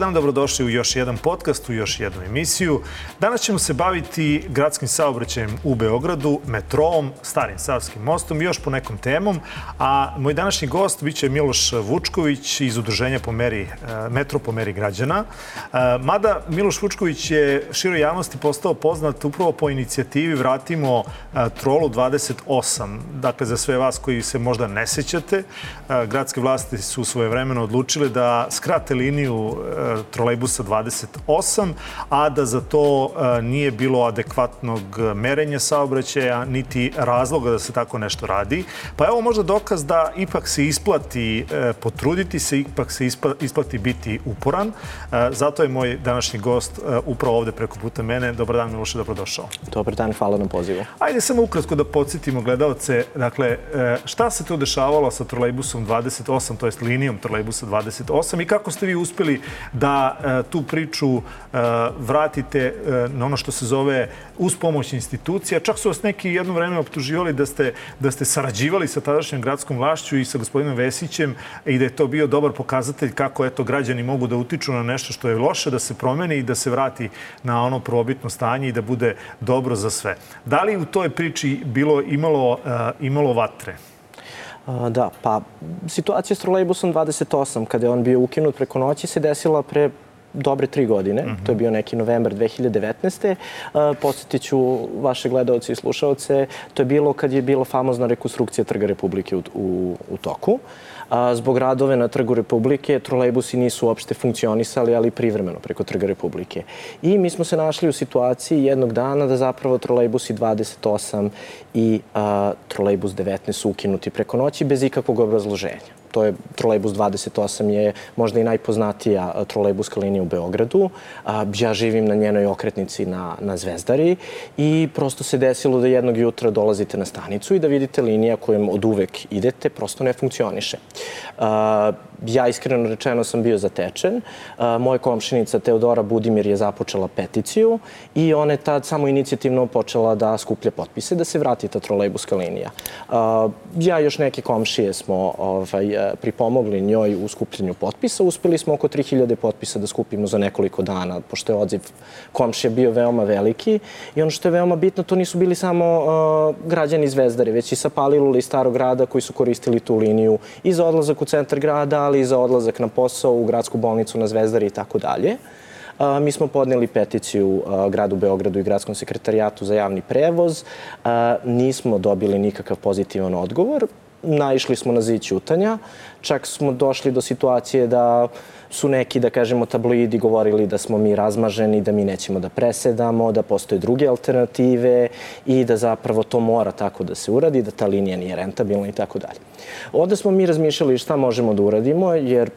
dan, dobrodošli u još jedan podcast, u još jednu emisiju. Danas ćemo se baviti gradskim saobraćajem u Beogradu, metroom, Starim Savskim mostom i još po nekom temom. A moj današnji gost biće Miloš Vučković iz Udruženja po meri, e, Metro po meri građana. E, mada Miloš Vučković je široj javnosti postao poznat upravo po inicijativi Vratimo e, trolu 28. Dakle, za sve vas koji se možda ne sećate, gradske vlasti su svoje vremeno odlučile da skrate liniju trolejbusa 28, a da za to e, nije bilo adekvatnog merenja saobraćaja, niti razloga da se tako nešto radi. Pa evo možda dokaz da ipak se isplati e, potruditi se, ipak se isplati biti uporan. E, zato je moj današnji gost upravo ovde preko puta mene. Dobar dan, Miloše, dobrodošao. Dobar dan, hvala na pozivu. Ajde samo ukratko da podsjetimo gledalce, dakle, šta se tu dešavalo sa trolejbusom 28, to jest linijom trolejbusa 28 i kako ste vi uspeli da e, tu priču e, vratite e, na ono što se zove uz pomoć institucija. Čak su vas neki jedno vreme optuživali da ste, da ste sarađivali sa tadašnjom gradskom vlašću i sa gospodinom Vesićem i da je to bio dobar pokazatelj kako eto građani mogu da utiču na nešto što je loše, da se promeni i da se vrati na ono probitno stanje i da bude dobro za sve. Da li u toj priči bilo imalo, imalo vatre? Da, pa situacija s trolejbusom 28, kada je on bio ukinut preko noći, se desila pre dobre tri godine. Mm -hmm. To je bio neki novembar 2019. Uh, Posjetit ću vaše gledalce i slušalce. To je bilo kad je bila famozna rekonstrukcija Trga Republike u, u, u toku. A, zbog radove na Trgu Republike trolejbusi nisu uopšte funkcionisali, ali privremeno preko Trga Republike. I mi smo se našli u situaciji jednog dana da zapravo trolejbusi 28 i a, trolejbus 19 su ukinuti preko noći bez ikakvog obrazloženja to je trolejbus 28 je možda i najpoznatija trolejbuska linija u Beogradu. Ja živim na njenoj okretnici na, na Zvezdari i prosto se desilo da jednog jutra dolazite na stanicu i da vidite linija kojom od uvek idete prosto ne funkcioniše. Ja iskreno rečeno sam bio zatečen. Moja komšinica Teodora Budimir je započela peticiju i ona je tad samo inicijativno počela da skuplja potpise da se vrati ta trolejbuska linija. Ja i još neke komšije smo ovaj, pripomogli njoj u skupljanju potpisa. Uspeli smo oko 3000 potpisa da skupimo za nekoliko dana, pošto je odziv komšija bio veoma veliki. I ono što je veoma bitno, to nisu bili samo uh, građani Zvezdare, već i sa Palilula i Starog grada koji su koristili tu liniju i za odlazak u centar grada, ali i za odlazak na posao u gradsku bolnicu na Zvezdari i tako dalje. Mi smo podneli peticiju gradu Beogradu i gradskom sekretarijatu za javni prevoz. Nismo dobili nikakav pozitivan odgovor naišli smo na zid ćutanja. Čak smo došli do situacije da su neki, da kažemo, tabloidi govorili da smo mi razmaženi, da mi nećemo da presedamo, da postoje druge alternative i da zapravo to mora tako da se uradi, da ta linija nije rentabilna i tako dalje. Ovde smo mi razmišljali šta možemo da uradimo, jer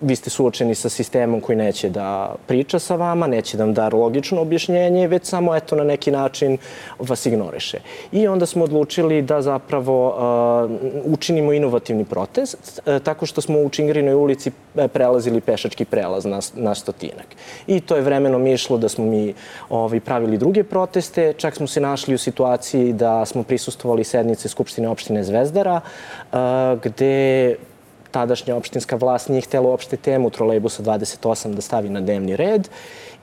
vi ste suočeni sa sistemom koji neće da priča sa vama, neće da vam da logično objašnjenje, već samo eto na neki način vas ignoriše. I onda smo odlučili da zapravo uh, učinimo inovativni protest uh, tako što smo u Čingrinoj ulici e, prelazili pešački prelaz na, na stotinak. I to je vremenom išlo da smo mi ovaj, pravili druge proteste, čak smo se našli u situaciji da smo prisustovali sednice Skupštine opštine Zvezdara, uh, gde tadašnja opštinska vlast nije htela uopšte temu trolejbusa 28 da stavi na dnevni red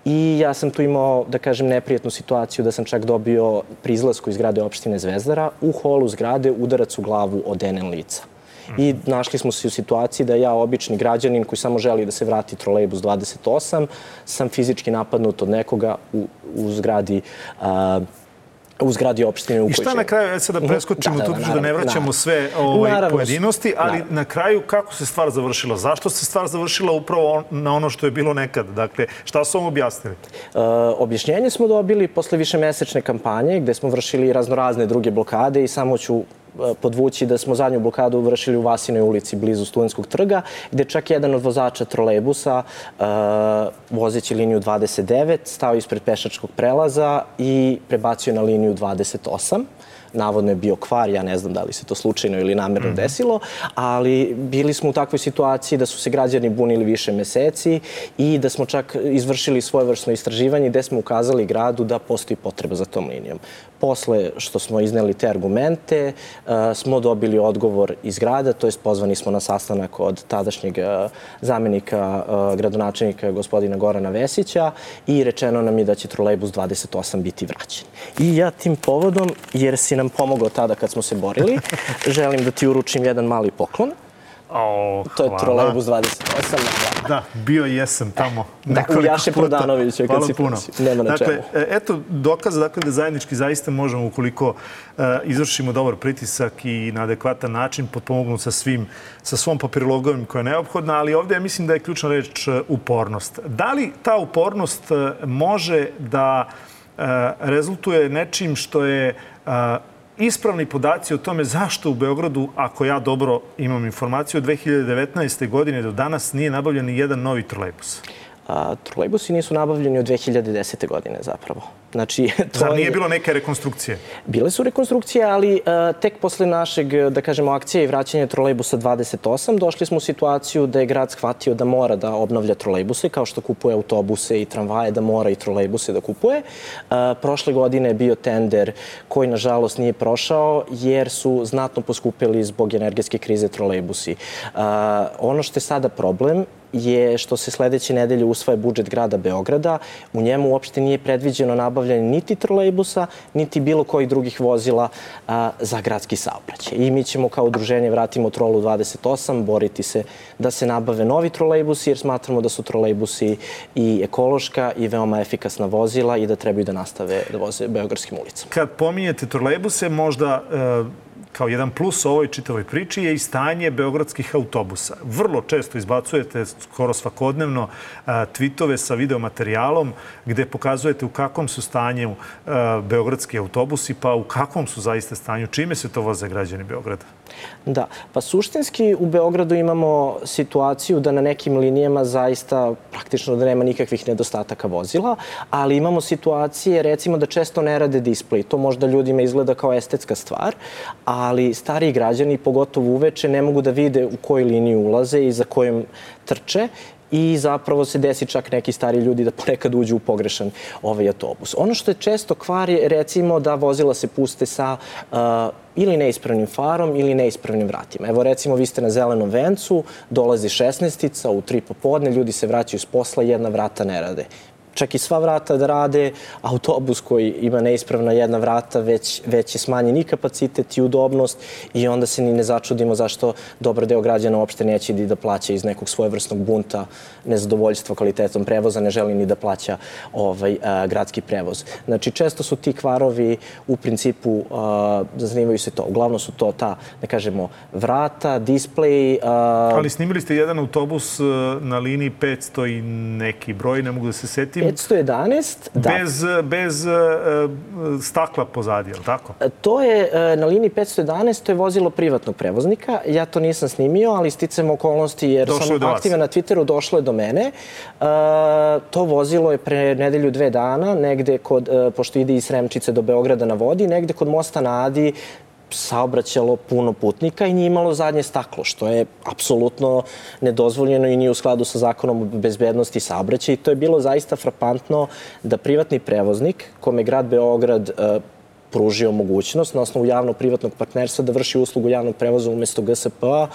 i ja sam tu imao, da kažem, neprijetnu situaciju da sam čak dobio pri izlasku iz zgrade opštine Zvezdara u holu zgrade udarac u glavu od NN lica. I našli smo se u situaciji da ja, obični građanin koji samo želi da se vrati trolejbus 28, sam fizički napadnut od nekoga u, u zgradi uh, u zgradi opštine u I šta na kraju, e, sad da mhm. preskočimo da, da, da, da ne vraćamo naravno. sve ovaj, naravno, pojedinosti, ali naravno. na kraju kako se stvar završila? Zašto se stvar završila upravo na ono što je bilo nekad? Dakle, šta su vam objasnili? E, objašnjenje smo dobili posle više mesečne kampanje gde smo vršili raznorazne druge blokade i samo ću podvući da smo zadnju blokadu vršili u Vasinoj ulici blizu Studenskog trga, gde čak jedan od vozača trolejbusa uh, vozeći liniju 29 stao ispred pešačkog prelaza i prebacio na liniju 28 navodno je bio kvar, ja ne znam da li se to slučajno ili namerno mm -hmm. desilo, ali bili smo u takvoj situaciji da su se građani bunili više meseci i da smo čak izvršili svojevrsno istraživanje gde smo ukazali gradu da postoji potreba za tom linijom. Posle što smo izneli te argumente, uh, smo dobili odgovor iz grada, to jest pozvani smo na sastanak od tadašnjeg uh, zamenika uh, gradonačelnika gospodina Gorana Vesića i rečeno nam je da će trolejbus 28 biti vraćen. I ja tim povodom, jer si nam pomogao tada kad smo se borili, želim da ti uručim jedan mali poklon. O, to je hvala. trolejbus 28. Da, bio jesam tamo Da, u Jaše Prodanovića kad si puno. Nema na dakle, čemu. eto dokaza dakle, da zajednički zaista možemo, ukoliko uh, izvršimo dobar pritisak i na adekvatan način, potpomognu sa svim, sa svom papirologom koja je neophodna, ali ovde ja mislim da je ključna reč uh, upornost. Da li ta upornost može da uh, rezultuje nečim što je uh, ispravni podaci o tome zašto u Beogradu, ako ja dobro imam informaciju, od 2019. godine do danas nije nabavljen ni jedan novi trolejbus. Trolejbusi nisu nabavljeni od 2010. godine zapravo. Znači, to Zar nije je... bilo neke rekonstrukcije? Bile su rekonstrukcije, ali uh, tek posle našeg, da kažemo, akcije i vraćanja trolejbusa 28 došli smo u situaciju da je grad shvatio da mora da obnavlja trolejbuse, kao što kupuje autobuse i tramvaje, da mora i trolejbuse da kupuje. Uh, prošle godine je bio tender koji, nažalost, nije prošao jer su znatno poskupili zbog energetske krize trolejbusi. Uh, ono što je sada problem je što se sledeće nedelje usvaja budžet grada Beograda. U njemu uopšte nije predviđeno nabavljanje niti trolejbusa, niti bilo kojih drugih vozila za gradski saobraćaj. I mi ćemo kao udruženje Vratimo trolu 28 boriti se da se nabave novi trolejbusi jer smatramo da su trolejbusi i ekološka i veoma efikasna vozila i da trebaju da nastave da voze beogradskim ulicama. Kad pominjete trolejbuse, možda e, kao jedan plus ovoj čitavoj priči je i stanje beogradskih autobusa. Vrlo često izbacujete skoro svakodnevno tweetove sa videomaterijalom gde pokazujete u kakvom su stanju beogradski autobusi, pa u kakvom su zaista stanju, čime se to voze građani Beograda? Da, pa suštinski u Beogradu imamo situaciju da na nekim linijama zaista praktično da nema nikakvih nedostataka vozila, ali imamo situacije recimo da često ne rade display. To možda ljudima izgleda kao estetska stvar, ali stariji građani, pogotovo uveče, ne mogu da vide u koju liniju ulaze i za kojom trče i zapravo se desi čak neki stari ljudi da ponekad uđu u pogrešan ovaj autobus. Ono što je često kvar je recimo da vozila se puste sa uh, ili neispravnim farom ili neispravnim vratima. Evo recimo vi ste na zelenom vencu, dolazi 16-ica u tri popodne, ljudi se vraćaju s posla, jedna vrata ne rade čak i sva vrata da rade, autobus koji ima neispravna jedna vrata već, već je smanjen i kapacitet i udobnost i onda se ni ne začudimo zašto dobar deo građana uopšte neće da plaća iz nekog svojevrsnog bunta nezadovoljstva kvalitetom prevoza, ne želi ni da plaća ovaj, a, gradski prevoz. Znači, često su ti kvarovi u principu a, zanimaju se to. Uglavnom su to ta, da kažemo, vrata, display. A... Ali snimili ste jedan autobus na liniji 500 i neki broj, ne mogu da se setim. 511, da. Bez, bez uh, stakla pozadi, je li tako? To je na liniji 511, to je vozilo privatnog prevoznika. Ja to nisam snimio, ali sticam okolnosti jer došlo sam aktivan na Twitteru, došlo je do mene. To vozilo je pre nedelju dve dana, negde kod, pošto ide iz Sremčice do Beograda na vodi, negde kod mosta na Adi saobraćalo puno putnika i nije imalo zadnje staklo, što je apsolutno nedozvoljeno i nije u skladu sa zakonom o bezbednosti saobraćaja. I to je bilo zaista frapantno da privatni prevoznik, kome grad Beograd uh, pružio mogućnost na osnovu javno-privatnog partnerstva da vrši uslugu javnog prevoza umesto GSP-a,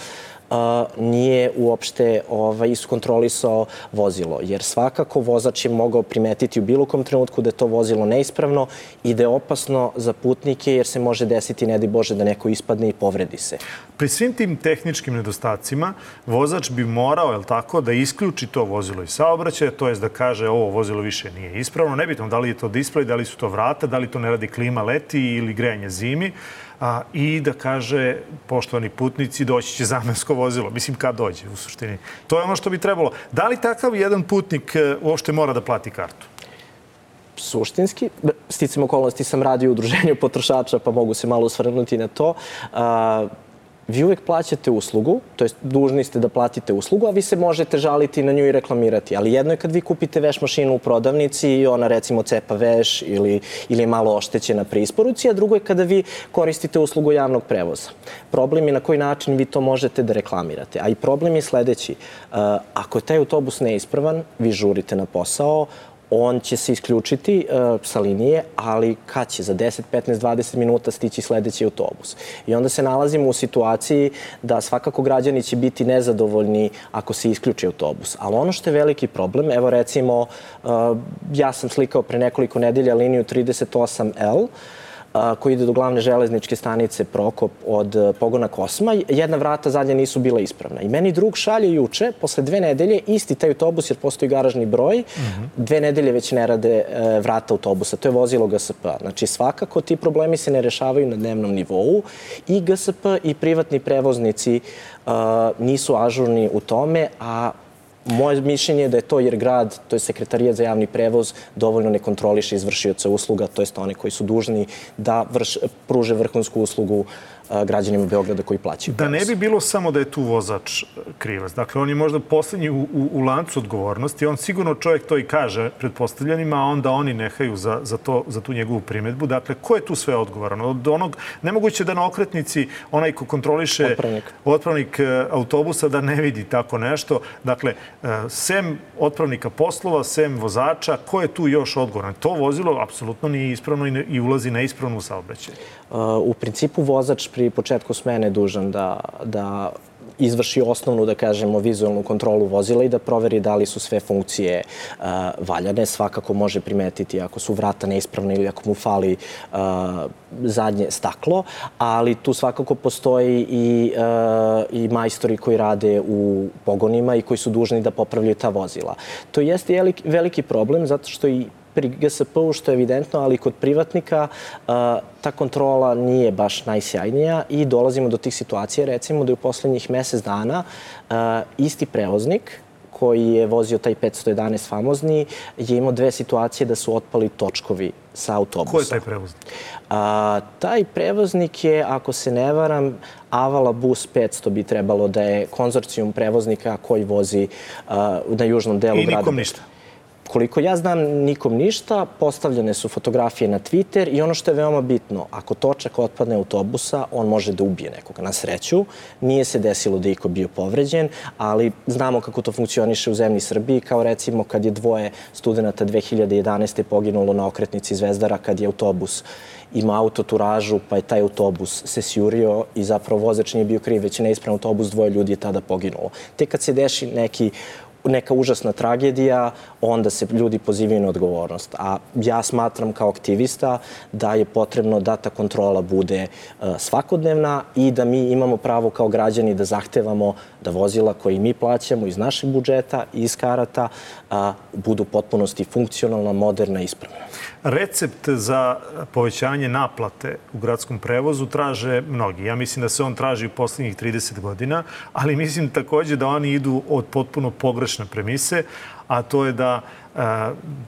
nije uopšte ovaj, iskontrolisao vozilo. Jer svakako vozač je mogao primetiti u bilo kom trenutku da je to vozilo neispravno i da je opasno za putnike jer se može desiti, ne di Bože, da neko ispadne i povredi se. Pri svim tim tehničkim nedostacima, vozač bi morao, je tako, da isključi to vozilo iz saobraćaja, to je da kaže ovo vozilo više nije ispravno. Nebitno da li je to display, da li su to vrata, da li to ne radi klima leti ili grejanje zimi a, i da kaže, poštovani putnici, doći će zamensko vozilo. Mislim, kad dođe, u suštini. To je ono što bi trebalo. Da li takav jedan putnik e, uopšte mora da plati kartu? suštinski. Sticam okolnosti sam radio u udruženju potrošača, pa mogu se malo osvrnuti na to. Vi uvek plaćate uslugu, to jest dužni ste da platite uslugu, a vi se možete žaliti na nju i reklamirati. Ali jedno je kad vi kupite veš mašinu u prodavnici i ona recimo cepa veš ili, ili je malo oštećena pri isporuci, a drugo je kada vi koristite uslugu javnog prevoza. Problem je na koji način vi to možete da reklamirate. A i problem je sledeći. Uh, ako je taj autobus neispravan, vi žurite na posao, on će se isključiti uh, sa linije, ali kad će za 10, 15, 20 minuta stići sledeći autobus. I onda se nalazimo u situaciji da svakako građani će biti nezadovoljni ako se isključi autobus. Ali ono što je veliki problem, evo recimo, uh, ja sam slikao pre nekoliko nedelja liniju 38L, koji ide do glavne železničke stanice Prokop od e, pogona Kosma. Jedna vrata zadnja nisu bila ispravna. I meni drug šalje juče, posle dve nedelje, isti taj autobus, jer postoji garažni broj, mm -hmm. dve nedelje već ne rade e, vrata autobusa. To je vozilo GSP. Znači, svakako ti problemi se ne rešavaju na dnevnom nivou i GSP i privatni prevoznici uh, nisu ažurni u tome, a Moje mišljenje je da je to jer grad, to je sekretarija za javni prevoz, dovoljno ne kontroliše izvršioca usluga, to jest one koji su dužni da vrš, pruže vrhunsku uslugu građanima Beograda koji plaćaju. Da ne bi bilo samo da je tu vozač krivac. Dakle, on je možda poslednji u, u, u lancu odgovornosti. On sigurno čovjek to i kaže pretpostavljanima, a onda oni nehaju za, za, to, za tu njegovu primetbu. Dakle, ko je tu sve odgovoran? Od onog, nemoguće da na okretnici onaj ko kontroliše otpravnik, otpravnik e, autobusa da ne vidi tako nešto. Dakle, e, sem otpravnika poslova, sem vozača, ko je tu još odgovoran? To vozilo apsolutno nije ispravno i, ne, i ulazi neispravno u saobraćaj. Uh, u principu vozač pri početku smene dužan da, da izvrši osnovnu, da kažemo, vizualnu kontrolu vozila i da proveri da li su sve funkcije uh, valjane. Svakako može primetiti ako su vrata neispravne ili ako mu fali uh, zadnje staklo, ali tu svakako postoji i, uh, i majstori koji rade u pogonima i koji su dužni da popravljaju ta vozila. To jeste veliki problem zato što i pri GSP-u, što je evidentno, ali kod privatnika ta kontrola nije baš najsjajnija i dolazimo do tih situacija, recimo da je u poslednjih mesec dana isti prevoznik koji je vozio taj 511 famozni, je imao dve situacije da su otpali točkovi sa autobusa. Ko je taj prevoznik? A, taj prevoznik je, ako se ne varam, Avala Bus 500 bi trebalo da je konzorcijum prevoznika koji vozi a, na južnom delu grada. I nikom ništa? Koliko ja znam, nikom ništa, postavljene su fotografije na Twitter i ono što je veoma bitno, ako točak otpadne autobusa, on može da ubije nekoga na sreću. Nije se desilo da iko bio povređen, ali znamo kako to funkcioniše u zemlji Srbiji, kao recimo kad je dvoje studenta 2011. poginulo na okretnici Zvezdara kad je autobus ima autoturažu, pa je taj autobus se sjurio i zapravo vozač nije bio kriv, već je neispravan autobus, dvoje ljudi je tada poginulo. Tek kad se deši neki neka užasna tragedija, onda se ljudi pozivaju na odgovornost. A ja smatram kao aktivista da je potrebno da ta kontrola bude uh, svakodnevna i da mi imamo pravo kao građani da zahtevamo da vozila koje mi plaćamo iz našeg budžeta i iz karata budu potpunosti funkcionalna, moderna i ispravna. Recept za povećanje naplate u gradskom prevozu traže mnogi. Ja mislim da se on traži u poslednjih 30 godina, ali mislim takođe da oni idu od potpuno pogrešne premise, a to je da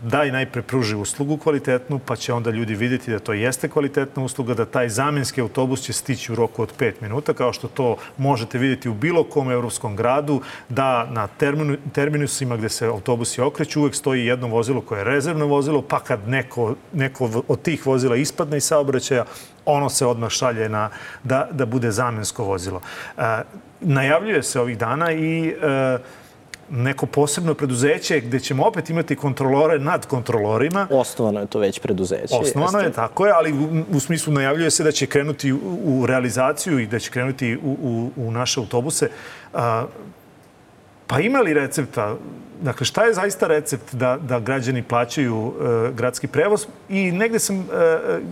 daj najpre pruži uslugu kvalitetnu, pa će onda ljudi videti da to jeste kvalitetna usluga, da taj zamenski autobus će stići u roku od 5 minuta, kao što to možete videti u bilo kom evropskom gradu, da na terminu, terminusima gde se autobusi okreću uvek stoji jedno vozilo koje je rezervno vozilo, pa kad neko, neko od tih vozila ispadne iz saobraćaja, ono se odmah šalje na, da, da bude zamensko vozilo. E, najavljuje se ovih dana i e, neko posebno preduzeće gde ćemo opet imati kontrolore nad kontrolorima. Osnovano je to već preduzeće. Osnovano je, tako je, ali u, u smislu najavljuje se da će krenuti u, u realizaciju i da će krenuti u, u, u naše autobuse. A, pa ima li recepta Dakle, šta je zaista recept da, da građani plaćaju e, gradski prevoz? I negde sam, e,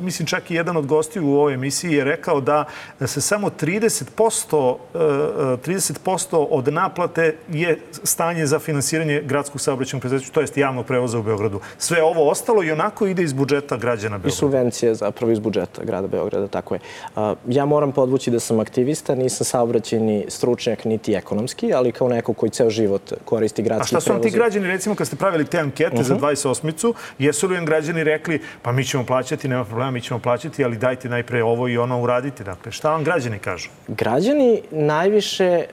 mislim, čak i jedan od gostiju u ovoj emisiji je rekao da se samo 30%, e, 30% e, od naplate je stanje za finansiranje gradskog saobraćajnog preduzeća, to jest javnog prevoza u Beogradu. Sve ovo ostalo i onako ide iz budžeta građana Beograda. I subvencije zapravo iz budžeta grada Beograda, tako je. Ja moram podvući da sam aktivista, nisam saobraćajni stručnjak niti ekonomski, ali kao neko koji ceo život koristi gradski prevoz. Su vam ti građani, recimo, kad ste pravili te ankete uh -huh. za 28-micu, jesu li vam građani rekli, pa mi ćemo plaćati, nema problema, mi ćemo plaćati, ali dajte najpre ovo i ono uraditi. Dakle, šta vam građani kažu? Građani najviše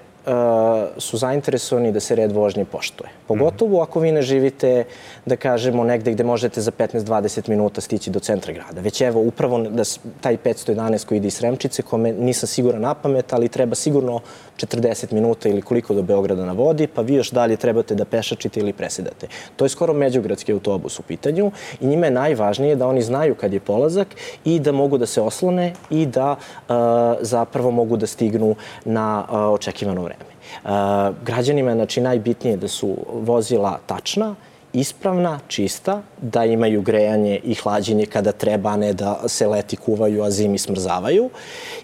su zainteresovani da se red vožnje poštuje. Pogotovo ako vi ne živite, da kažemo, negde gde možete za 15-20 minuta stići do centra grada. Već evo, upravo da taj 511 koji ide iz Sremčice, kome nisam siguran na pamet, ali treba sigurno 40 minuta ili koliko do Beograda na vodi, pa vi još dalje trebate da pešačite ili presedate. To je skoro međugradski autobus u pitanju i njima je najvažnije da oni znaju kad je polazak i da mogu da se oslone i da uh, zapravo mogu da stignu na uh, očekivano vreme. Građanima je znači, najbitnije da su vozila tačna, ispravna, čista, da imaju grejanje i hlađenje kada treba, ne da se leti kuvaju, a zimi smrzavaju.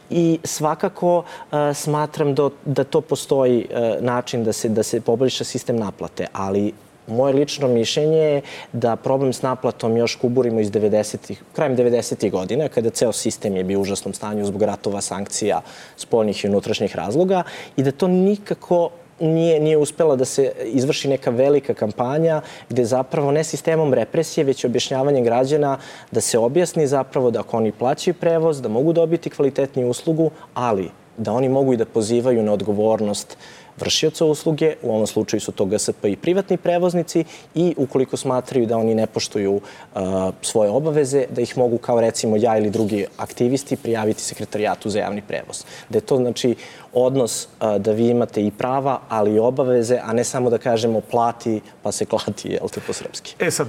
I svakako uh, smatram da, da to postoji uh, način da se, da se poboljša sistem naplate, ali Moje lično mišljenje je da problem s naplatom još kuburimo iz 90-ih, krajem 90-ih godina, kada ceo sistem je bio u užasnom stanju zbog ratova, sankcija, spoljnih i unutrašnjih razloga i da to nikako nije, nije uspela da se izvrši neka velika kampanja gde zapravo ne sistemom represije, već objašnjavanje građana da se objasni zapravo da ako oni plaćaju prevoz, da mogu dobiti kvalitetniju uslugu, ali da oni mogu i da pozivaju na odgovornost vršioca usluge, u ovom slučaju su to GSP i privatni prevoznici i ukoliko smatraju da oni ne poštuju uh, svoje obaveze, da ih mogu kao recimo ja ili drugi aktivisti prijaviti sekretarijatu za javni prevoz. Da je to znači odnos uh, da vi imate i prava, ali i obaveze, a ne samo da kažemo plati pa se klati, jel te po srpski. E sad,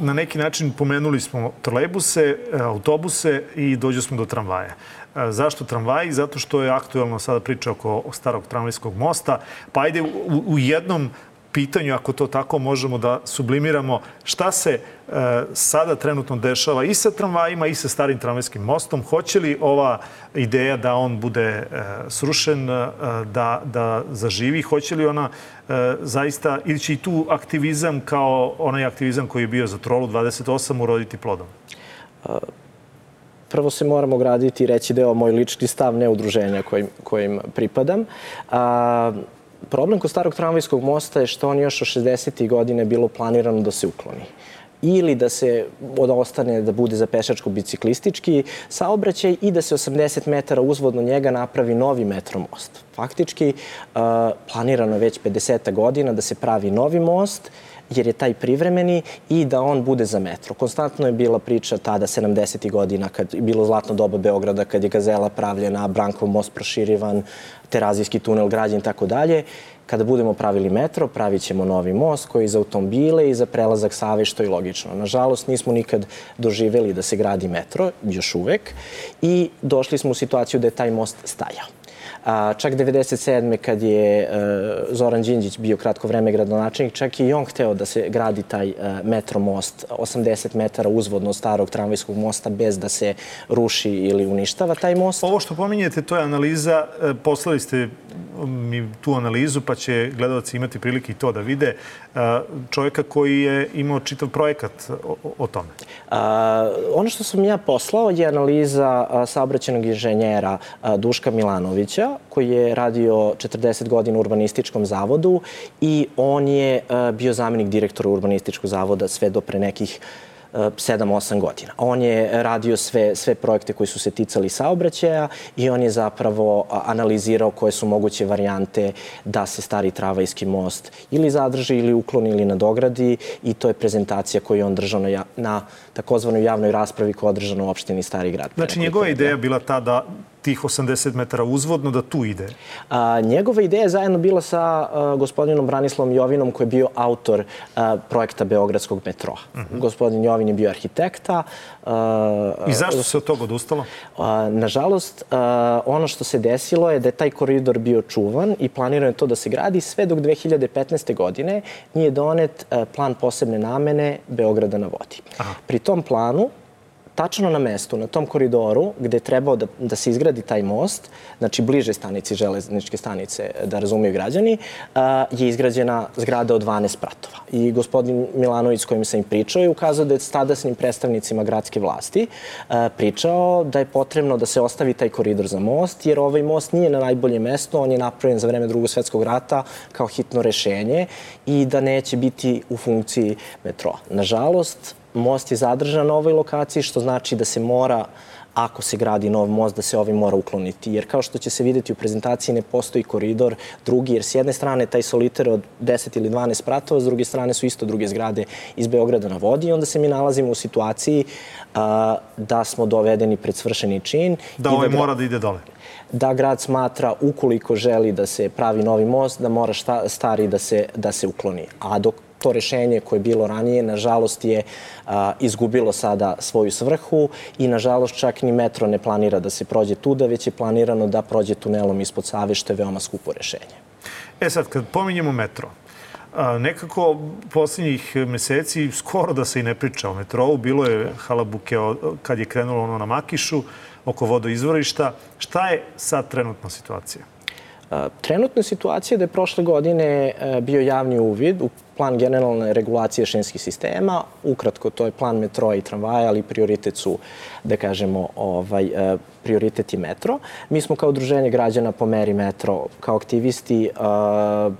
na neki način pomenuli smo trolejbuse, autobuse i dođu smo do tramvaja. Zašto tramvaji? Zato što je aktuelno sada priča oko starog tramvajskog mosta. Pa ajde u, u jednom pitanju, ako to tako možemo da sublimiramo, šta se e, sada trenutno dešava i sa tramvajima i sa starim tramvajskim mostom? Hoće li ova ideja da on bude e, srušen, e, da, da zaživi? Hoće li ona e, zaista, ili će i tu aktivizam kao onaj aktivizam koji je bio za Trolu 28 uroditi plodom? Prvo se moramo graditi i reći da je ovo moj lični stav, ne udruženja kojim, kojim pripadam. A, problem kod starog tramvajskog mosta je što on još od 60. godine bilo planirano da se ukloni ili da se od ostane da bude za pešačko-biciklistički saobraćaj i da se 80 metara uzvodno njega napravi novi metro most. Faktički, planirano već 50 godina da se pravi novi most jer je taj privremeni i da on bude za metro. Konstantno je bila priča tada 70. godina kad je bilo zlatno doba Beograda, kad je Gazela pravljena, Brankov most proširivan, Terazijski tunel građen i tako dalje. Kada budemo pravili metro, pravit ćemo novi most koji za automobile i za prelazak Save, što je logično. Nažalost, nismo nikad doživeli da se gradi metro, još uvek, i došli smo u situaciju da je taj most stajao. A, čak 97. kad je e, Zoran Đinđić bio kratko vreme gradonačelnik, čak i on hteo da se gradi taj e, metro most 80 metara uzvodno starog tramvajskog mosta bez da se ruši ili uništava taj most. Ovo što pominjete, to je analiza, e, poslali ste mi tu analizu, pa će gledalci imati prilike i to da vide, čovjeka koji je imao čitav projekat o, o tome. A, ono što sam ja poslao je analiza saobraćenog inženjera Duška Milanovića, koji je radio 40 godina u urbanističkom zavodu i on je bio zamenik direktora urbanističkog zavoda sve do pre nekih 7-8 godina. On je radio sve, sve projekte koji su se ticali saobraćaja i on je zapravo analizirao koje su moguće varijante da se stari Travajski most ili zadrži ili ukloni ili nadogradi i to je prezentacija koju je on držao na, na takozvanoj javnoj raspravi koja je održana u opštini Stari grad. Znači njegova ideja bila ta da tih 80 metara uzvodno da tu ide? A, njegova ideja je zajedno bila sa a, gospodinom Branislavom Jovinom koji je bio autor a, projekta Beogradskog metroa. Uh mhm. -huh. Gospodin Jovin je bio arhitekta. A, I zašto se od toga odustalo? A, nažalost, a, ono što se desilo je da je taj koridor bio čuvan i planirano je to da se gradi sve dok 2015. godine nije donet plan posebne namene Beograda na vodi. Aha. Pri tom planu tačno na mestu, na tom koridoru gde je trebao da, da se izgradi taj most, znači bliže stanici, železničke stanice, da razumiju građani, je izgrađena zgrada od 12 pratova. I gospodin Milanović s kojim sam im pričao je ukazao da je s tadašnjim predstavnicima gradske vlasti pričao da je potrebno da se ostavi taj koridor za most, jer ovaj most nije na najbolje mesto, on je napravljen za vreme drugog svetskog rata kao hitno rešenje i da neće biti u funkciji metroa. Nažalost, most je zadržan na ovoj lokaciji, što znači da se mora ako se gradi nov most, da se ovaj mora ukloniti. Jer kao što će se videti u prezentaciji, ne postoji koridor drugi, jer s jedne strane taj soliter od 10 ili 12 pratova, s druge strane su isto druge zgrade iz Beograda na vodi i onda se mi nalazimo u situaciji a, da smo dovedeni pred svršeni čin. Da ovaj mora da ide dole da grad smatra ukoliko želi da se pravi novi most, da mora šta, stari da se, da se ukloni. A dok to rešenje koje je bilo ranije, nažalost je a, izgubilo sada svoju svrhu i nažalost čak ni metro ne planira da se prođe tuda, već je planirano da prođe tunelom ispod Save, što je veoma skupo rešenje. E sad, kad pominjemo metro, a, nekako poslednjih meseci skoro da se i ne priča o metrou. Bilo je halabuke kad je krenulo ono na Makišu oko vodoizvorišta. Šta je sad trenutna situacija? Trenutna situacija je da je prošle godine bio javni uvid u plan generalne regulacije šinskih sistema. Ukratko, to je plan metroa i tramvaja, ali prioritet su, da kažemo, ovaj, e, prioritet metro. Mi smo kao udruženje građana po meri metro, kao aktivisti, e,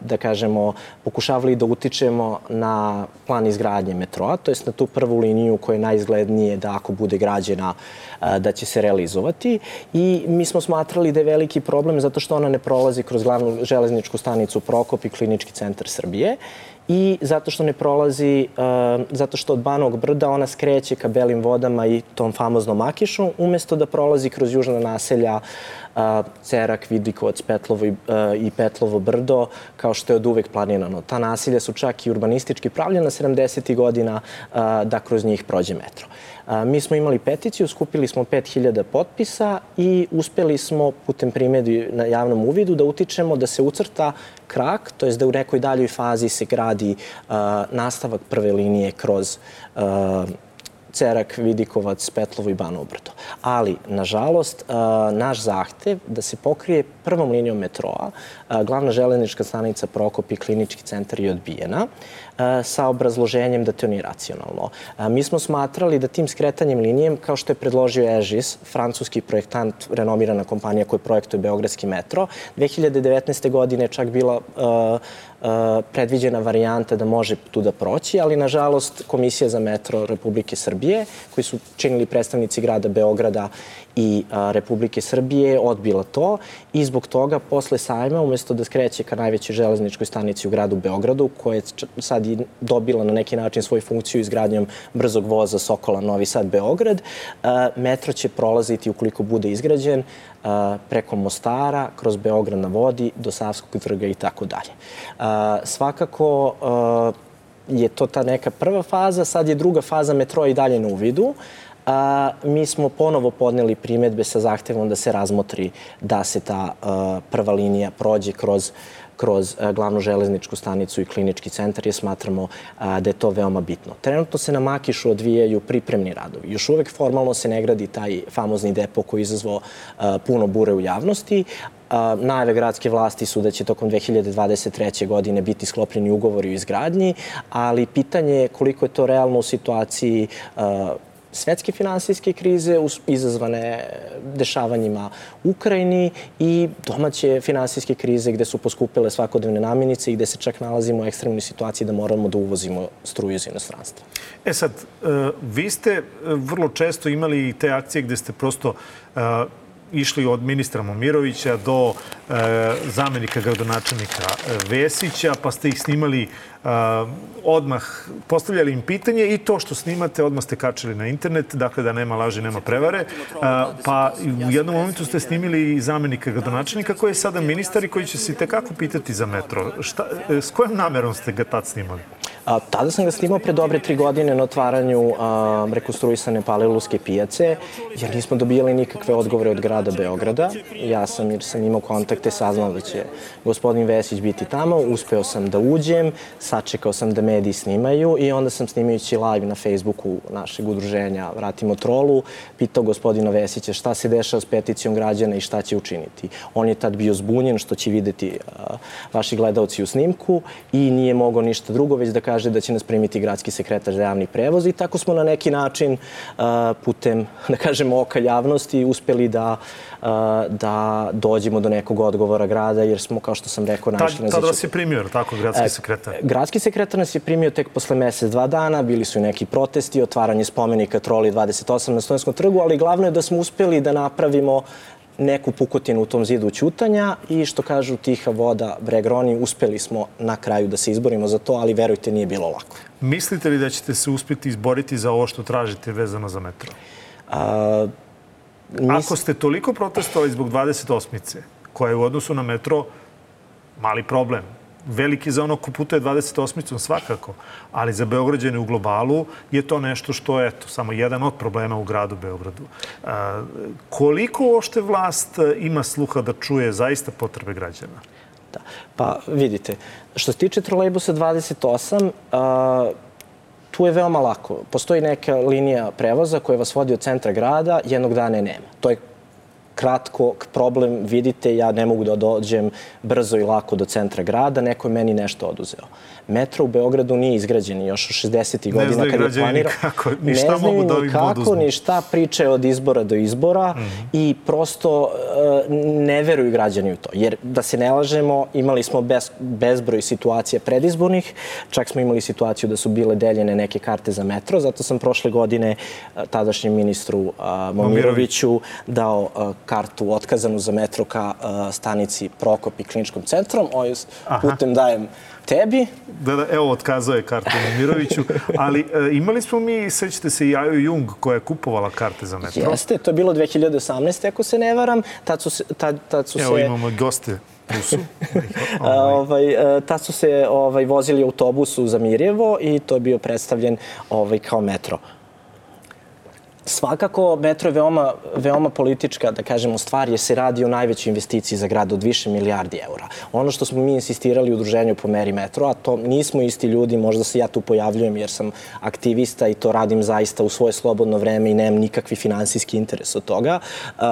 da kažemo, pokušavali da utičemo na plan izgradnje metroa, to jest na tu prvu liniju koja je najizglednije da ako bude građena e, da će se realizovati. I mi smo smatrali da je veliki problem zato što ona ne prolazi kroz glavnu železničku stanicu Prokop i klinički centar Srbije i zato što ne prolazi, uh, zato što od Banog brda ona skreće ka Belim vodama i tom famoznom Akišu, umesto da prolazi kroz južna naselja uh, Cerak, Vidikovac, Petlovo i, uh, i Petlovo brdo, kao što je od uvek planirano. Ta naselja su čak i urbanistički pravljena 70. godina uh, da kroz njih prođe metro. Mi smo imali peticiju, skupili smo 5000 potpisa i uspeli smo putem primedi na javnom uvidu da utičemo da se ucrta krak, to je da u nekoj daljoj fazi se gradi nastavak prve linije kroz Cerak, Vidikovac, Petlovo i Bano Brdo. Ali, nažalost, naš zahtev da se pokrije prvom linijom metroa, glavna železnička stanica Prokop i klinički centar je odbijena sa obrazloženjem da to nije racionalno. Mi smo smatrali da tim skretanjem linijem, kao što je predložio EŽIS, francuski projektant, renomirana kompanija koja projektuje Beogradski metro, 2019. godine je čak bila predviđena varijanta da može tu da proći, ali nažalost Komisija za metro Republike Srbije, koji su činili predstavnici grada Beograda i Republike Srbije, odbila to i zbog toga posle sajma, umesto da skreće ka najvećoj železničkoj stanici u gradu Beogradu, koja je sad i dobila na neki način svoju funkciju izgradnjom brzog voza Sokola Novi Sad Beograd, metro će prolaziti ukoliko bude izgrađen preko Mostara, kroz Beograd na vodi, do Savskog trga i tako dalje. Svakako je to ta neka prva faza, sad je druga faza metroa i dalje na uvidu. A, mi smo ponovo podneli primetbe sa zahtevom da se razmotri da se ta prva linija prođe kroz kroz a, glavnu železničku stanicu i klinički centar jer smatramo a, da je to veoma bitno. Trenutno se na Makišu odvijaju pripremni radovi. Još uvek formalno se ne gradi taj famozni depo koji izazvao puno bure u javnosti, najave gradske vlasti su da će tokom 2023. godine biti sklopljeni ugovori o izgradnji, ali pitanje je koliko je to realno u situaciji svetske finansijske krize izazvane dešavanjima u Ukrajini i domaće finansijske krize gde su poskupile svakodnevne namirnice i gde se čak nalazimo u ekstremnoj situaciji da moramo da uvozimo struju iz inostranstva. E sad, e, vi ste e, vrlo često imali te akcije gde ste prosto e, išli od ministra Momirovića do e, zamenika gradonačelnika Vesića, pa ste ih snimali e, odmah, postavljali im pitanje i to što snimate odmah ste kačili na internet, dakle da nema laži, nema prevare. E, pa u jednom momentu ste snimili i zamenika gradonačelnika koji je sada ministar i koji će se tekako pitati za metro. Šta, e, s kojom namerom ste ga tad snimali? A, tada sam ga snimao pre dobre tri godine na otvaranju a, rekonstruisane Palilulske pijace, jer nismo dobijali nikakve odgovore od grada Beograda. Ja sam, jer sam imao kontakte, saznao da će gospodin Vesić biti tamo, uspeo sam da uđem, sačekao sam da mediji snimaju i onda sam snimajući live na Facebooku našeg udruženja Vratimo trolu, pitao gospodina Vesića šta se dešava s peticijom građana i šta će učiniti. On je tad bio zbunjen, što će videti a, vaši gledalci u snimku i nije mogao ništa drugo, već da kaže da će nas primiti gradski sekretar za javni prevoz i tako smo na neki način a, putem, da kažemo, oka javnosti uspeli da, a, da dođemo do nekog odgovora grada, jer smo, kao što sam rekao, našli na Tad vas je primio, tako, gradski sekretar? E, gradski sekretar nas je primio tek posle mesec, dva dana, bili su i neki protesti, otvaranje spomenika Troli 28 na Stojenskom trgu, ali glavno je da smo uspeli da napravimo neku pukotinu u tom zidu ćutanja i što kažu tiha voda Bregroni, uspeli smo na kraju da se izborimo za to, ali verujte nije bilo lako. Mislite li da ćete se uspeti izboriti za ovo što tražite vezano za metro? A, mis... Ako ste toliko protestovali zbog 28. koja je u odnosu na metro mali problem, veliki za ono ko putuje 28-icom svakako, ali za Beograđane u globalu je to nešto što je eto, samo jedan od problema u gradu Beogradu. A, koliko ošte vlast ima sluha da čuje zaista potrebe građana? Da. Pa vidite, što se tiče trolejbusa 28, a, tu je veoma lako. Postoji neka linija prevoza koja vas vodi od centra grada, jednog dana je nema. To je kratko problem, vidite, ja ne mogu da dođem brzo i lako do centra grada, neko je meni nešto oduzeo metro u Beogradu nije izgrađen još u 60. godina kad je planirao. Kako, ni šta ne znaju da ni kako, ni šta priče od izbora do izbora mm -hmm. i prosto uh, ne veruju građani u to. Jer da se ne lažemo, imali smo bez, bezbroj situacija predizbornih, čak smo imali situaciju da su bile deljene neke karte za metro, zato sam prošle godine uh, tadašnjem ministru uh, Momiroviću dao kartu otkazanu za metro ka uh, stanici Prokop i kliničkom centrom. Ovo putem dajem tebi. Da, da, evo, otkazao je kartu Miroviću. Ali e, imali smo mi, sećate se, Jaju Jung koja je kupovala karte za metro. Jeste, to je bilo 2018. ako se ne varam. Tad su, tad, tad su evo, se... Imamo goste. Ovaj, e, tad su se ovaj, vozili autobusu za Mirjevo i to je bio predstavljen ovaj, kao metro. Svakako, metro je veoma, veoma politička, da kažemo, stvar, jer se radi o najvećoj investiciji za grad od više milijardi eura. Ono što smo mi insistirali u udruženju po meri metro, a to nismo isti ljudi, možda se ja tu pojavljujem jer sam aktivista i to radim zaista u svoje slobodno vreme i nemam nikakvi finansijski interes od toga. Uh,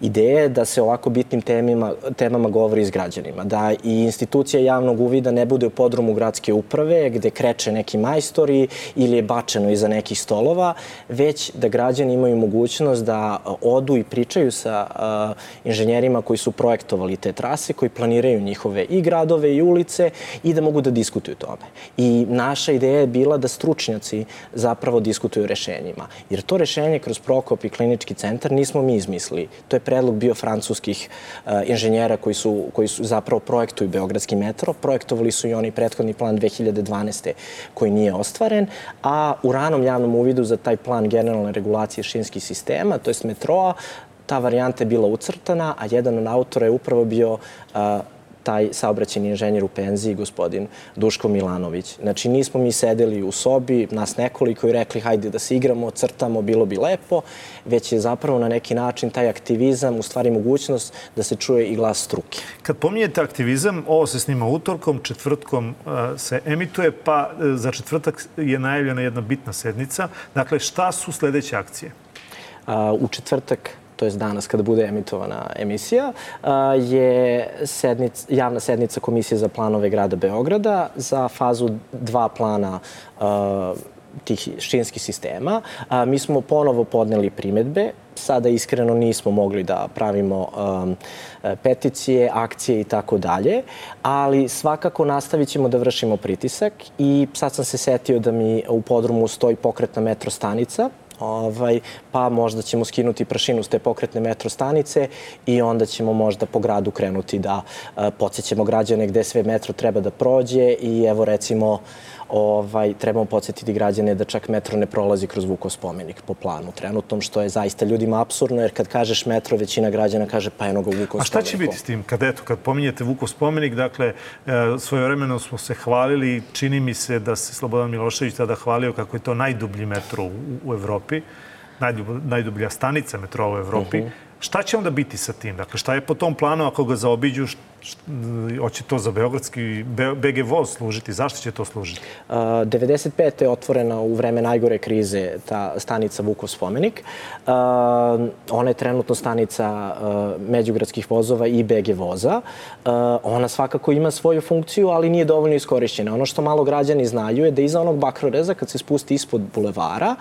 ideja je da se ovako bitnim temima, temama govori s građanima, da i institucija javnog uvida ne bude u podrumu gradske uprave gde kreće neki majstori ili je bačeno iza nekih stolova, već da građani imaju mogućnost da odu i pričaju sa inženjerima koji su projektovali te trase, koji planiraju njihove i gradove i ulice i da mogu da diskutuju tome. I naša ideja je bila da stručnjaci zapravo diskutuju rešenjima. Jer to rešenje kroz Prokop i klinički centar nismo mi izmislili. To je predlog bio francuskih inženjera koji su, koji su zapravo projektuju Beogradski metro. Projektovali su i oni prethodni plan 2012. koji nije ostvaren, a u ranom javnom uvidu za taj plan generalne regulacije šinskih sistema, to je metroa, ta varijanta je bila ucrtana, a jedan od autora je upravo bio uh, taj saobraćeni inženjer u penziji, gospodin Duško Milanović. Znači, nismo mi sedeli u sobi, nas nekoliko i rekli hajde da se igramo, crtamo, bilo bi lepo, već je zapravo na neki način taj aktivizam u stvari mogućnost da se čuje i glas struke. Kad pominjete aktivizam, ovo se snima utorkom, četvrtkom uh, se emituje, pa uh, za četvrtak je najavljena jedna bitna sednica. Dakle, šta su sledeće akcije? U četvrtak to je danas kada bude emitovana emisija, je sednic, javna sednica Komisije za planove grada Beograda za fazu dva plana tih šinskih sistema. mi smo ponovo podneli primetbe. Sada iskreno nismo mogli da pravimo peticije, akcije i tako dalje, ali svakako nastavit ćemo da vršimo pritisak i sad sam se setio da mi u podrumu stoji pokretna metro stanica ovaj, pa možda ćemo skinuti prašinu s te pokretne metro stanice i onda ćemo možda po gradu krenuti da uh, podsjećamo građane gde sve metro treba da prođe i evo recimo ovaj, trebamo podsjetiti građane da čak metro ne prolazi kroz Vukov spomenik po planu trenutnom, što je zaista ljudima absurdno, jer kad kažeš metro, većina građana kaže pa eno ga Vukov spomenik. A šta će biti s tim? Kad, eto, kad pominjete Vukov spomenik, dakle, e, svojevremeno smo se hvalili, čini mi se da se Slobodan Milošević tada hvalio kako je to najdublji metro u, u Evropi, najdublja stanica metroa u Evropi. Uh mhm. -huh. Šta će onda biti sa tim? Dakle, šta je po tom planu ako ga zaobiđu? Hoće to za Beogradski BG voz služiti? Zašto će to služiti? Uh, 95. je otvorena u vreme najgore krize ta stanica Vukov spomenik. Ona je trenutno stanica međugradskih vozova i BG voza. Ona svakako ima svoju funkciju, ali nije dovoljno iskorišćena. Ono što malo građani znaju je da iza onog bakroreza, kad se spusti ispod bulevara,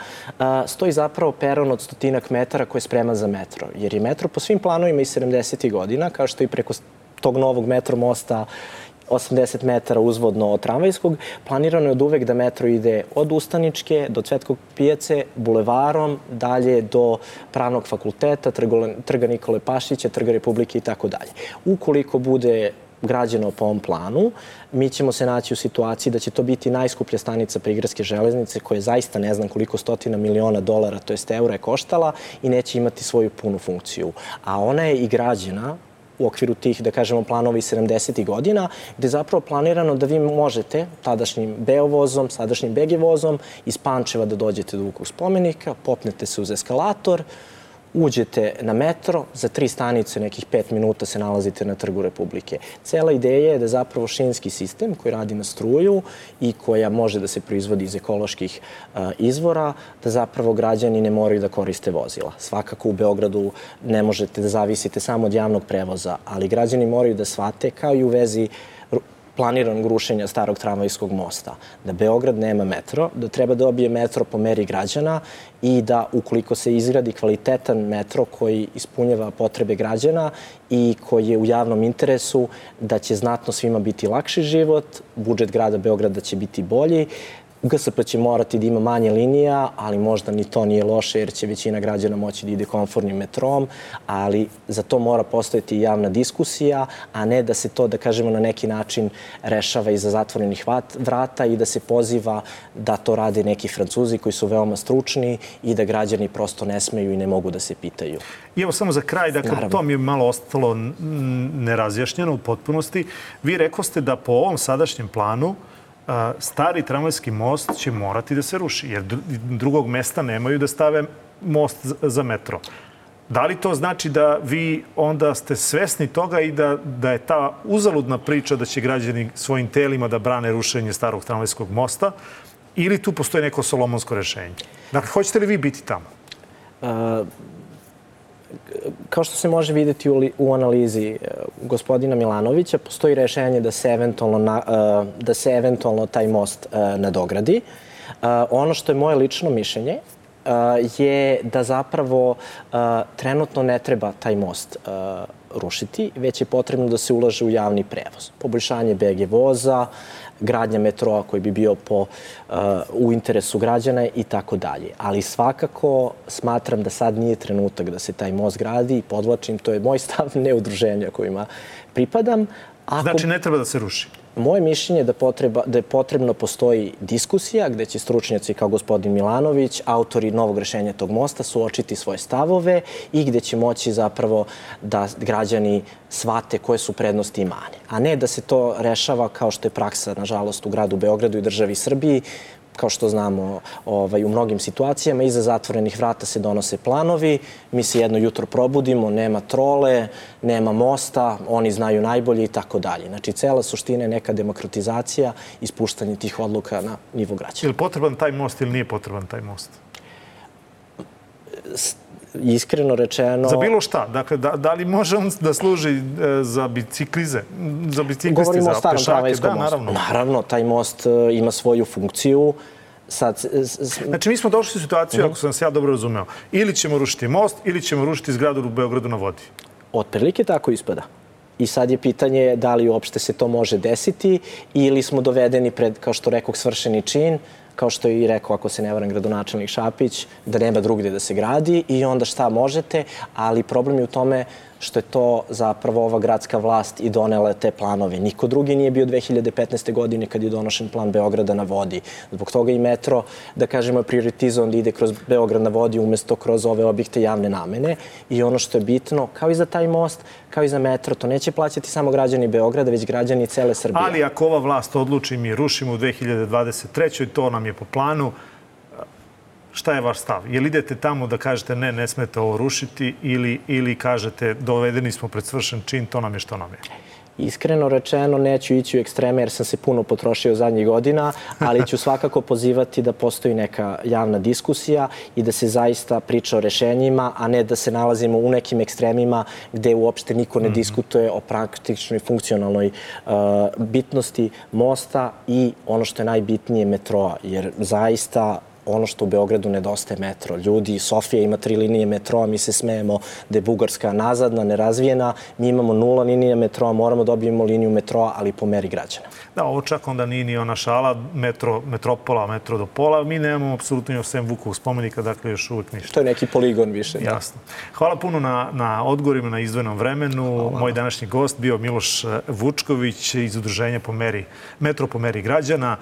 stoji zapravo peron od stotinak metara koji je spreman za metro. Jer je metro po svim planovima iz 70. godina, kao što i preko tog novog metro mosta 80 metara uzvodno od tramvajskog, planirano je od uvek da metro ide od Ustaničke do Cvetkog pijace, bulevarom, dalje do Pravnog fakulteta, Trga Nikole Pašića, Trga Republike i tako dalje. Ukoliko bude građeno po ovom planu, mi ćemo se naći u situaciji da će to biti najskuplja stanica prigradske železnice koja zaista ne znam koliko stotina miliona dolara, to jest eura je koštala i neće imati svoju punu funkciju. A ona je i građena u okviru tih, da kažemo, planova iz 70. godina, gde je zapravo planirano da vi možete tadašnjim Beovozom, sadašnjim BG vozom iz Pančeva da dođete do Vukog spomenika, popnete se uz eskalator, uđete na metro, za tri stanice, nekih pet minuta se nalazite na trgu Republike. Cela ideja je da zapravo šinski sistem koji radi na struju i koja može da se proizvodi iz ekoloških uh, izvora, da zapravo građani ne moraju da koriste vozila. Svakako u Beogradu ne možete da zavisite samo od javnog prevoza, ali građani moraju da shvate kao i u vezi planiranog rušenja starog tramvajskog mosta, da Beograd nema metro, da treba da dobije metro po meri građana i da ukoliko se izgradi kvalitetan metro koji ispunjava potrebe građana i koji je u javnom interesu, da će znatno svima biti lakši život, budžet grada Beograda će biti bolji, GSP će morati da ima manje linija, ali možda ni to nije loše jer će većina građana moći da ide konfornim metrom, ali za to mora postojati javna diskusija, a ne da se to, da kažemo, na neki način rešava iza zatvorenih vrata i da se poziva da to rade neki francuzi koji su veoma stručni i da građani prosto ne smeju i ne mogu da se pitaju. I evo samo za kraj, dakle, Naravno. to mi je malo ostalo nerazjašnjeno u potpunosti. Vi rekoste da po ovom sadašnjem planu stari tramvajski most će morati da se ruši, jer drugog mesta nemaju da stave most za metro. Da li to znači da vi onda ste svesni toga i da, da je ta uzaludna priča da će građani svojim telima da brane rušenje starog tramvajskog mosta ili tu postoji neko solomonsko rešenje? Dakle, hoćete li vi biti tamo? Uh, kao što se može videti u, u analizi e, gospodina Milanovića, postoji rešenje da se eventualno, na, e, da se eventualno taj most e, nadogradi. Ono što je moje lično mišljenje je da zapravo trenutno ne treba taj most rušiti, već je potrebno da se ulaže u javni prevoz. Poboljšanje BG voza, gradnja metroa koji bi bio po, uh, u interesu građana i tako dalje. Ali svakako smatram da sad nije trenutak da se taj most gradi i podvlačim, to je moj stav, ne udruženja kojima pripadam. Ako... Znači ne treba da se ruši? Moje mišljenje je da, potreba, da je potrebno postoji diskusija gde će stručnjaci kao gospodin Milanović, autori novog rešenja tog mosta, suočiti svoje stavove i gde će moći zapravo da građani svate koje su prednosti i mane. A ne da se to rešava kao što je praksa, nažalost, u gradu Beogradu i državi Srbiji, kao što znamo ovaj, u mnogim situacijama, iza zatvorenih vrata se donose planovi, mi se jedno jutro probudimo, nema trole, nema mosta, oni znaju najbolje i tako dalje. Znači, cela suština je neka demokratizacija i spuštanje tih odluka na nivo građana. Je li potreban taj most ili nije potreban taj most? Iskreno rečeno... Za bilo šta? Dakle, da, da li može on da služi e, za biciklize? Za biciklisti, Govorimo za pešake? Da, naravno. Naravno, taj most e, ima svoju funkciju. Sad, znači, mi smo došli u situaciju, uh -huh. ako sam se ja dobro razumeo, ili ćemo rušiti most, ili ćemo rušiti zgradu u Beogradu na vodi. Otprilike tako ispada. I sad je pitanje da li uopšte se to može desiti ili smo dovedeni pred, kao što rekao, svršeni čin, kao što je i rekao, ako se ne varam gradonačelnik Šapić, da nema drugde da se gradi i onda šta možete, ali problem je u tome što je to zapravo ova gradska vlast i donela te planove. Niko drugi nije bio 2015. godine kad je donošen plan Beograda na vodi. Zbog toga i metro, da kažemo, je prioritizovan da ide kroz Beograd na vodi umesto kroz ove objekte javne namene. I ono što je bitno, kao i za taj most, kao i za metro, to neće plaćati samo građani Beograda, već građani cele Srbije. Ali ako ova vlast odluči mi rušimo u 2023. to nam je po planu, Šta je vaš stav? Jel idete tamo da kažete ne, ne smete ovo rušiti ili, ili kažete dovedeni smo pred svršen čin, to nam je što nam je? Iskreno rečeno, neću ići u ekstreme jer sam se puno potrošio zadnjih godina, ali ću svakako pozivati da postoji neka javna diskusija i da se zaista priča o rešenjima, a ne da se nalazimo u nekim ekstremima gde uopšte niko ne -hmm. diskutuje o praktičnoj funkcionalnoj uh, bitnosti mosta i ono što je najbitnije metroa, jer zaista ono što u Beogradu nedostaje metro. Ljudi, Sofija ima tri linije metroa, mi se smejemo da je Bugarska nazadna, nerazvijena, mi imamo nula linije metroa, moramo da dobijemo liniju metroa, ali po meri građana. Da, ovo čak onda nije ni ona šala, metro, metropola, metro do pola, mi nemamo apsolutno još sem Vukovog spomenika, dakle još uvek ništa. To je neki poligon više. Da. Jasno. Hvala puno na, na odgovorima na izdvojenom vremenu. Hvala. Moj današnji gost bio Miloš Vučković iz udruženja po meri, Metro po meri građana.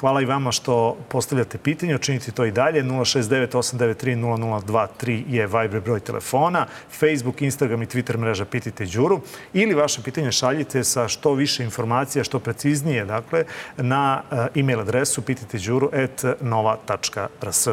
Hvala i vama što postavljate pitanje, učinite to i dalje. 069-893-0023 je Viber broj telefona. Facebook, Instagram i Twitter mreža Pitajte Đuru. Ili vaše pitanje šaljite sa što više informacija, što preciznije, dakle, na e, e-mail adresu pitajteđuru.nova.rs.